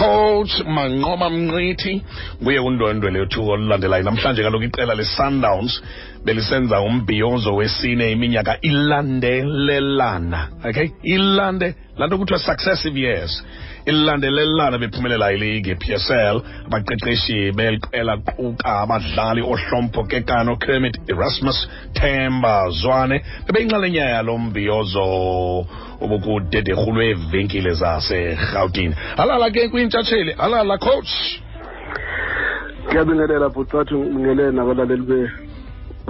coach manqoba mnqithi kuye undwendwe lethu olulandelayo. Namhlanje kaloku iqela le-sundowns belisenza umbhiyozo wesine iminyaka ilandelelana okay? Ilande lanto kuthiwa successive years ililandelelana bephumelela iligi epsl abaqeqeshi quka abadlali ohlompho ohlompokekano kermit erasmus temba zwane bebeyinxalenye yalo mbiyozo obukudederhu lweevenkile zaserhawutini alala ke kwintshatsheli alala coach. Ndiyabingelela bhutswathi ngele nabalaleli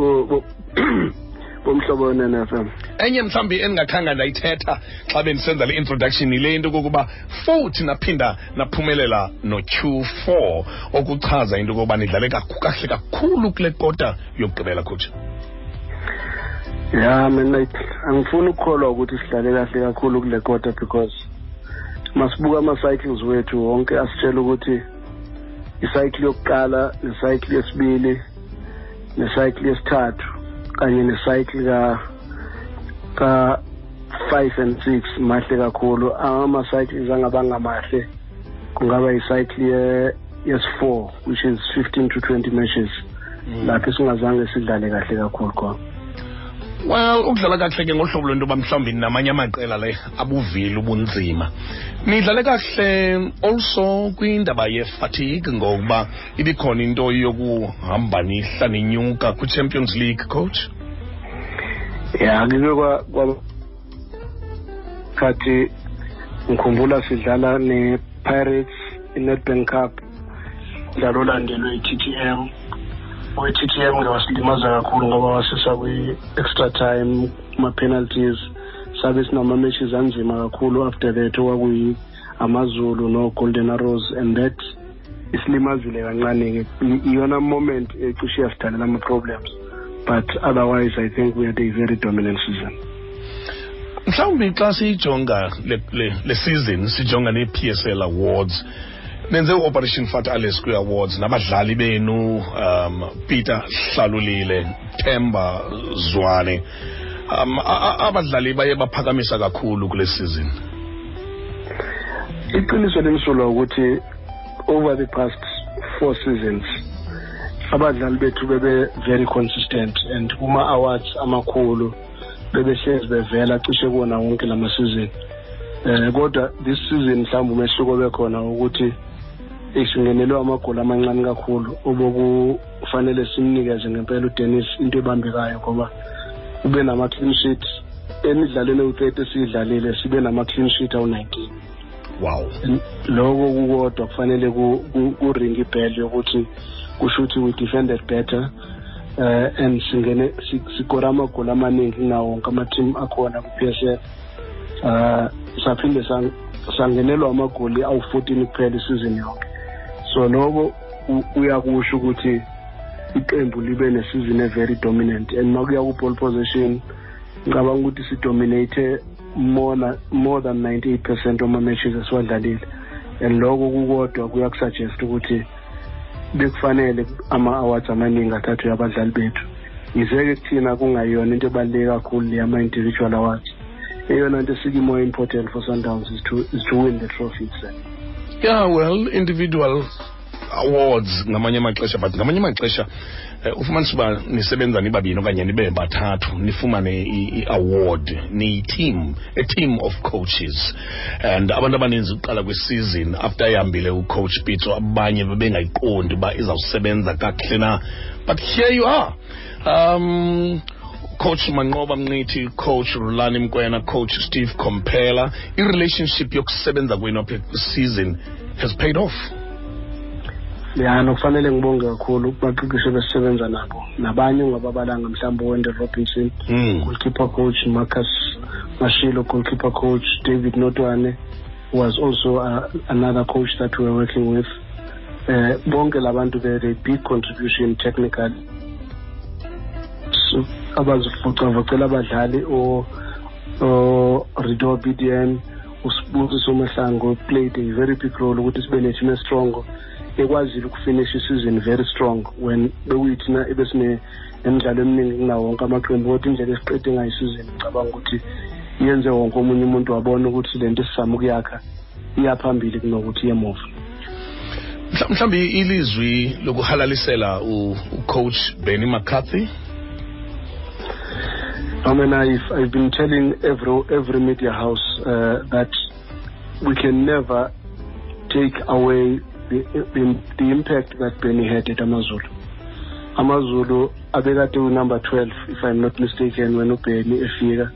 wenn f bomhlobo we-NFM enye mhlawumbi endingakhanga ndayithetha xa bendisenza le introduction yile into kokuba futhi naphinda naphumelela no-q4 okuchaza into yokokuba nidlale kahle kakhulu kule kota yokugqibela kutsha. Ya like angifuni ukukholwa ukuthi sidlale kahle kakhulu kule kota because masibuka ama-cycles wethu wonke asitshela ukuthi icycle yokuqala necycle yesibili necycle yesithathu kanye necycle ka ka five and six mahle kakhulu. Ama-cycles angabangamahle kungaba yicycle ye yes-four which is fifteen to twenty matches. Lapho singazange sidlale kahle kakhulu khona well ukudlala kakuhle ke ngohlobo lwento yoba mhlawumbi namanye amaqela le abuvile ubunzima. Nidlale kakuhle also kwindaba ye-fatigue ngokuba ibikhona into yokuhamba nihla ninyuka kwi-champions league coach? Ya kike kwa kwa khathi ngikhumbula sidlala ne-pirates i-nedbank cup mdlalo olandelwe i-TTM owe-TTM ke wasilimaza kakhulu ngoba wasisa kwi-extra time kuma-penalties. Sabe sinama-matches anzima kakhulu after that okwakuyi amazulu no-golden arrows and that isilimazile kancane-ke iyona moment ecishe yasidalela ama-problems but otherwise i think we had a very dominant season. Mhlawumbi xa siyijonga le, le, le season sijonga ne-psl awards nenze u-operation fat alice kwi-awards nabadlali benu um peter hlalulile themba zwane. Um abadlali baye baphakamisa kakhulu kule season. Iqiniso limsulwa ukuthi over the past four seasons abadlali bethu bebe very consistent and kuma-awards amakhulu bebehlezi bevela cishe kuwona wonke lama-season um kodwa this season mhlawumbe umehluko bekhona ukuthi isingenelwe amagoli amancane kakhulu. Obokufanele simnikeze ngempela udennis into ebambekayo ngoba ube nama-clean sheet. Emidlalweni ewu-thirty esiyidlalile sibe nama-clean sheet awu-nineteen. Wow. Loko kukodwa kufanele ku- ku- kuringe ibhell yokuthi kusho ukuthi we defended better uh, and singene si- sikora amagoli amaningi kunawo wonke ama-team akhona ku-PSL uh saphinde sang- sangenelwa amagoli awu-14 kuphela isizini yonke. So loko u- uyakusho ukuthi iqembu libe nesizini e-very dominant. And makuya ku-ball possession ngicabanga ukuthi sidominate more, na, more than 98 percent wama-matches esiwadlalile. And loko kukodwa kuyakusuggest ukuthi bekufanele ama-awards amaningi athathwe abadlali bethu. Yize-ke kuthina kungayona into ebaluleke kakhulu le ama-individual awards. Eyona nto esiki-more important for sundowns is to, is to win the trophy itself. Yeah well individual awards ngamanye amaxesha but ngamanye amaxesha eh, ufumanisa uba nisebenza nibabini okanye nibe bathathu nifumane i-award niyi-team a team of coaches. And abantu abaninzi ukuqala kwisizini after ehambile ucoach pitso abanye bebengayiqondi uba izawusebenza kakuhle na. But here you are. Um coach manqoba mnqithi coach rulani mkwena coach steve compela i-relationship yokusebenza kwenu apha season has paid off. Ya nokufanele ngibonge kakhulu kubaqeqeshi besisebenza nabo nabanye ungababalanga mhlawumbe uwendel robinson mm. goalkeeper coach marcus mashilo goalkeeper coach david notwane was also uh, another coach that we were working with. Uh, bonke labantu they big contribution technical so, abazivocavocela abadlali o rido bdn usibusiso mahlango played a very big role ukuthi sibe neteam estrong. Ekwazile ukufinish isizini very strong when bekuyithina ebesine nemidlalo eminingi kunawo wonke amaqembu kodwa indlela esiqede ngayo isizini ngicabanga ukuthi yenze wonke omunye umuntu wabona ukuthi le nto esizama ukuyakha iyaphambili kunokuthi iyemuva mhlawumbi ilizwi lokuhalalisela ucoach benny mccarthy? I mean, I've, I've been telling every, every media house uh, that we can never take away the, the, impact that Benny had at Amazulu. Amazulu abekade unumber 12 if I'm not mistaken when uBenny efika.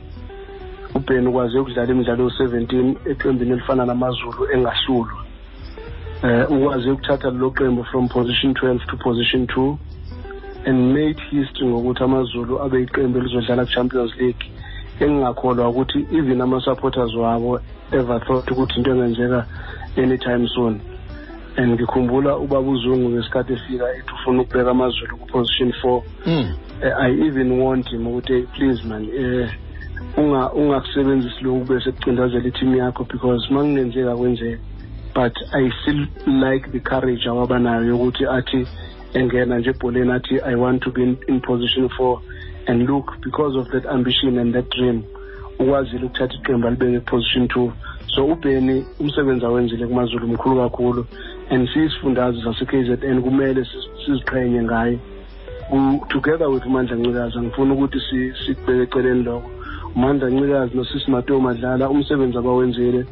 uBenny ukwaze ukudlala imidlalo u17 eqembini elifana namaZulu engahlulwa. Eh ukwaze ukuthatha lo qembu from position 12 to position 2 and made history ngokuthi amazulu abe iqembu elizodlala ku-champions league engingakholwa ukuthi even ama-supporters wabo ever thought ukuthi into engenzeka anytime soon and ngikhumbula ubaba uzungu ngesikhathi efika ethi ufuna ukubeka amazulu ku-position four mm. uh, i even want him ukuthi hey, please man eh unga ungakusebenzisi lokhu bese kucindazela i-team yakho because uma kungenzeka kwenzeka but i still like the courage awabanayo yokuthi athi engena nje ebholeni athi i want to be in, in position four and look because of that ambition and that dream. Ukwazile ukuthatha iqembu alibeke ku-position two. So ubheni umsebenzi awenzile kumazulu mkhulu kakhulu. And siyisifundazwe sase-k z n kumele siziqhenye ngaye. Together with umandla ncikazi angifuni ukuthi sikubeke eceleni lokho. umandla ncikazi nosisi mato madlala umsebenzi abawenzile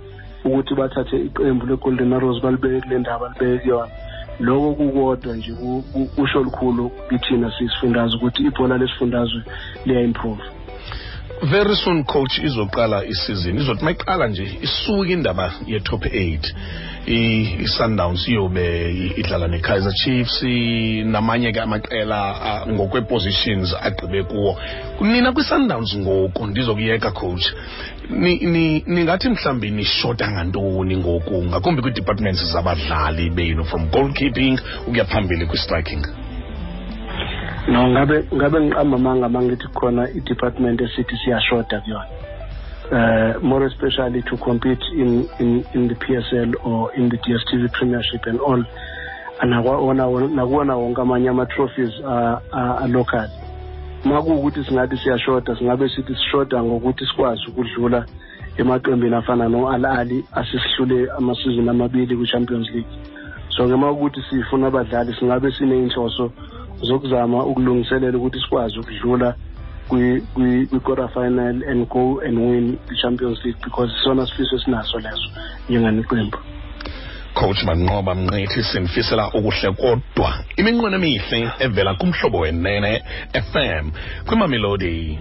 ukuthi bathathe iqembu le-golden arrows balibeke kule ndaba libeke kuyona. Lokho kukodwa nje kusho olukhulu kithina sisifundazwe ukuthi ibhola lesifundazwe liya-improve. Very soon coach izoqala isizini izothi mayiqala nje isuke indaba ye-top eight. I-sundowns iyobe idlala ne-kaizer chiefs namanye-ke amaqela ngokwe-positions agqibe kuwo. Nina kwi-sundowns ngoku ndizokuyeka coach. Ningathi mhlawumbi nishota ngantoni ngoku? Ngakumbi kwii-departments zabadlali benu from goalkeeping ukuya phambili kwi-striking no ngabe ngabe ngiqamba amanga mangithi khona i-department esithi siyashoda kuyona. Uh, more especially to compete in, in, in the PSL or in the DSTV Premiership and all. Nakuwona wonke amanye ama-trophies alocal. Uma kuwukuthi singathi siyashoda singabe sithi sishoda ngokuthi sikwazi ukudlula emaqembini afana no-al ali asisihlule amasizini amabili kwi-champions league. So-ke uma ukuthi sifuna abadlali singabe siney'nhloso zokuzama ukulungiselela ukuthi sikwazi ukudlula kwi-quarter final and go and win the-champions league because isona sifiso esinaso leso njenganiqembu coach manqoba mnqithi sinifisela ukuhle kodwa iminqweno emihle evela kumhlobo wenene fm kwimamelodi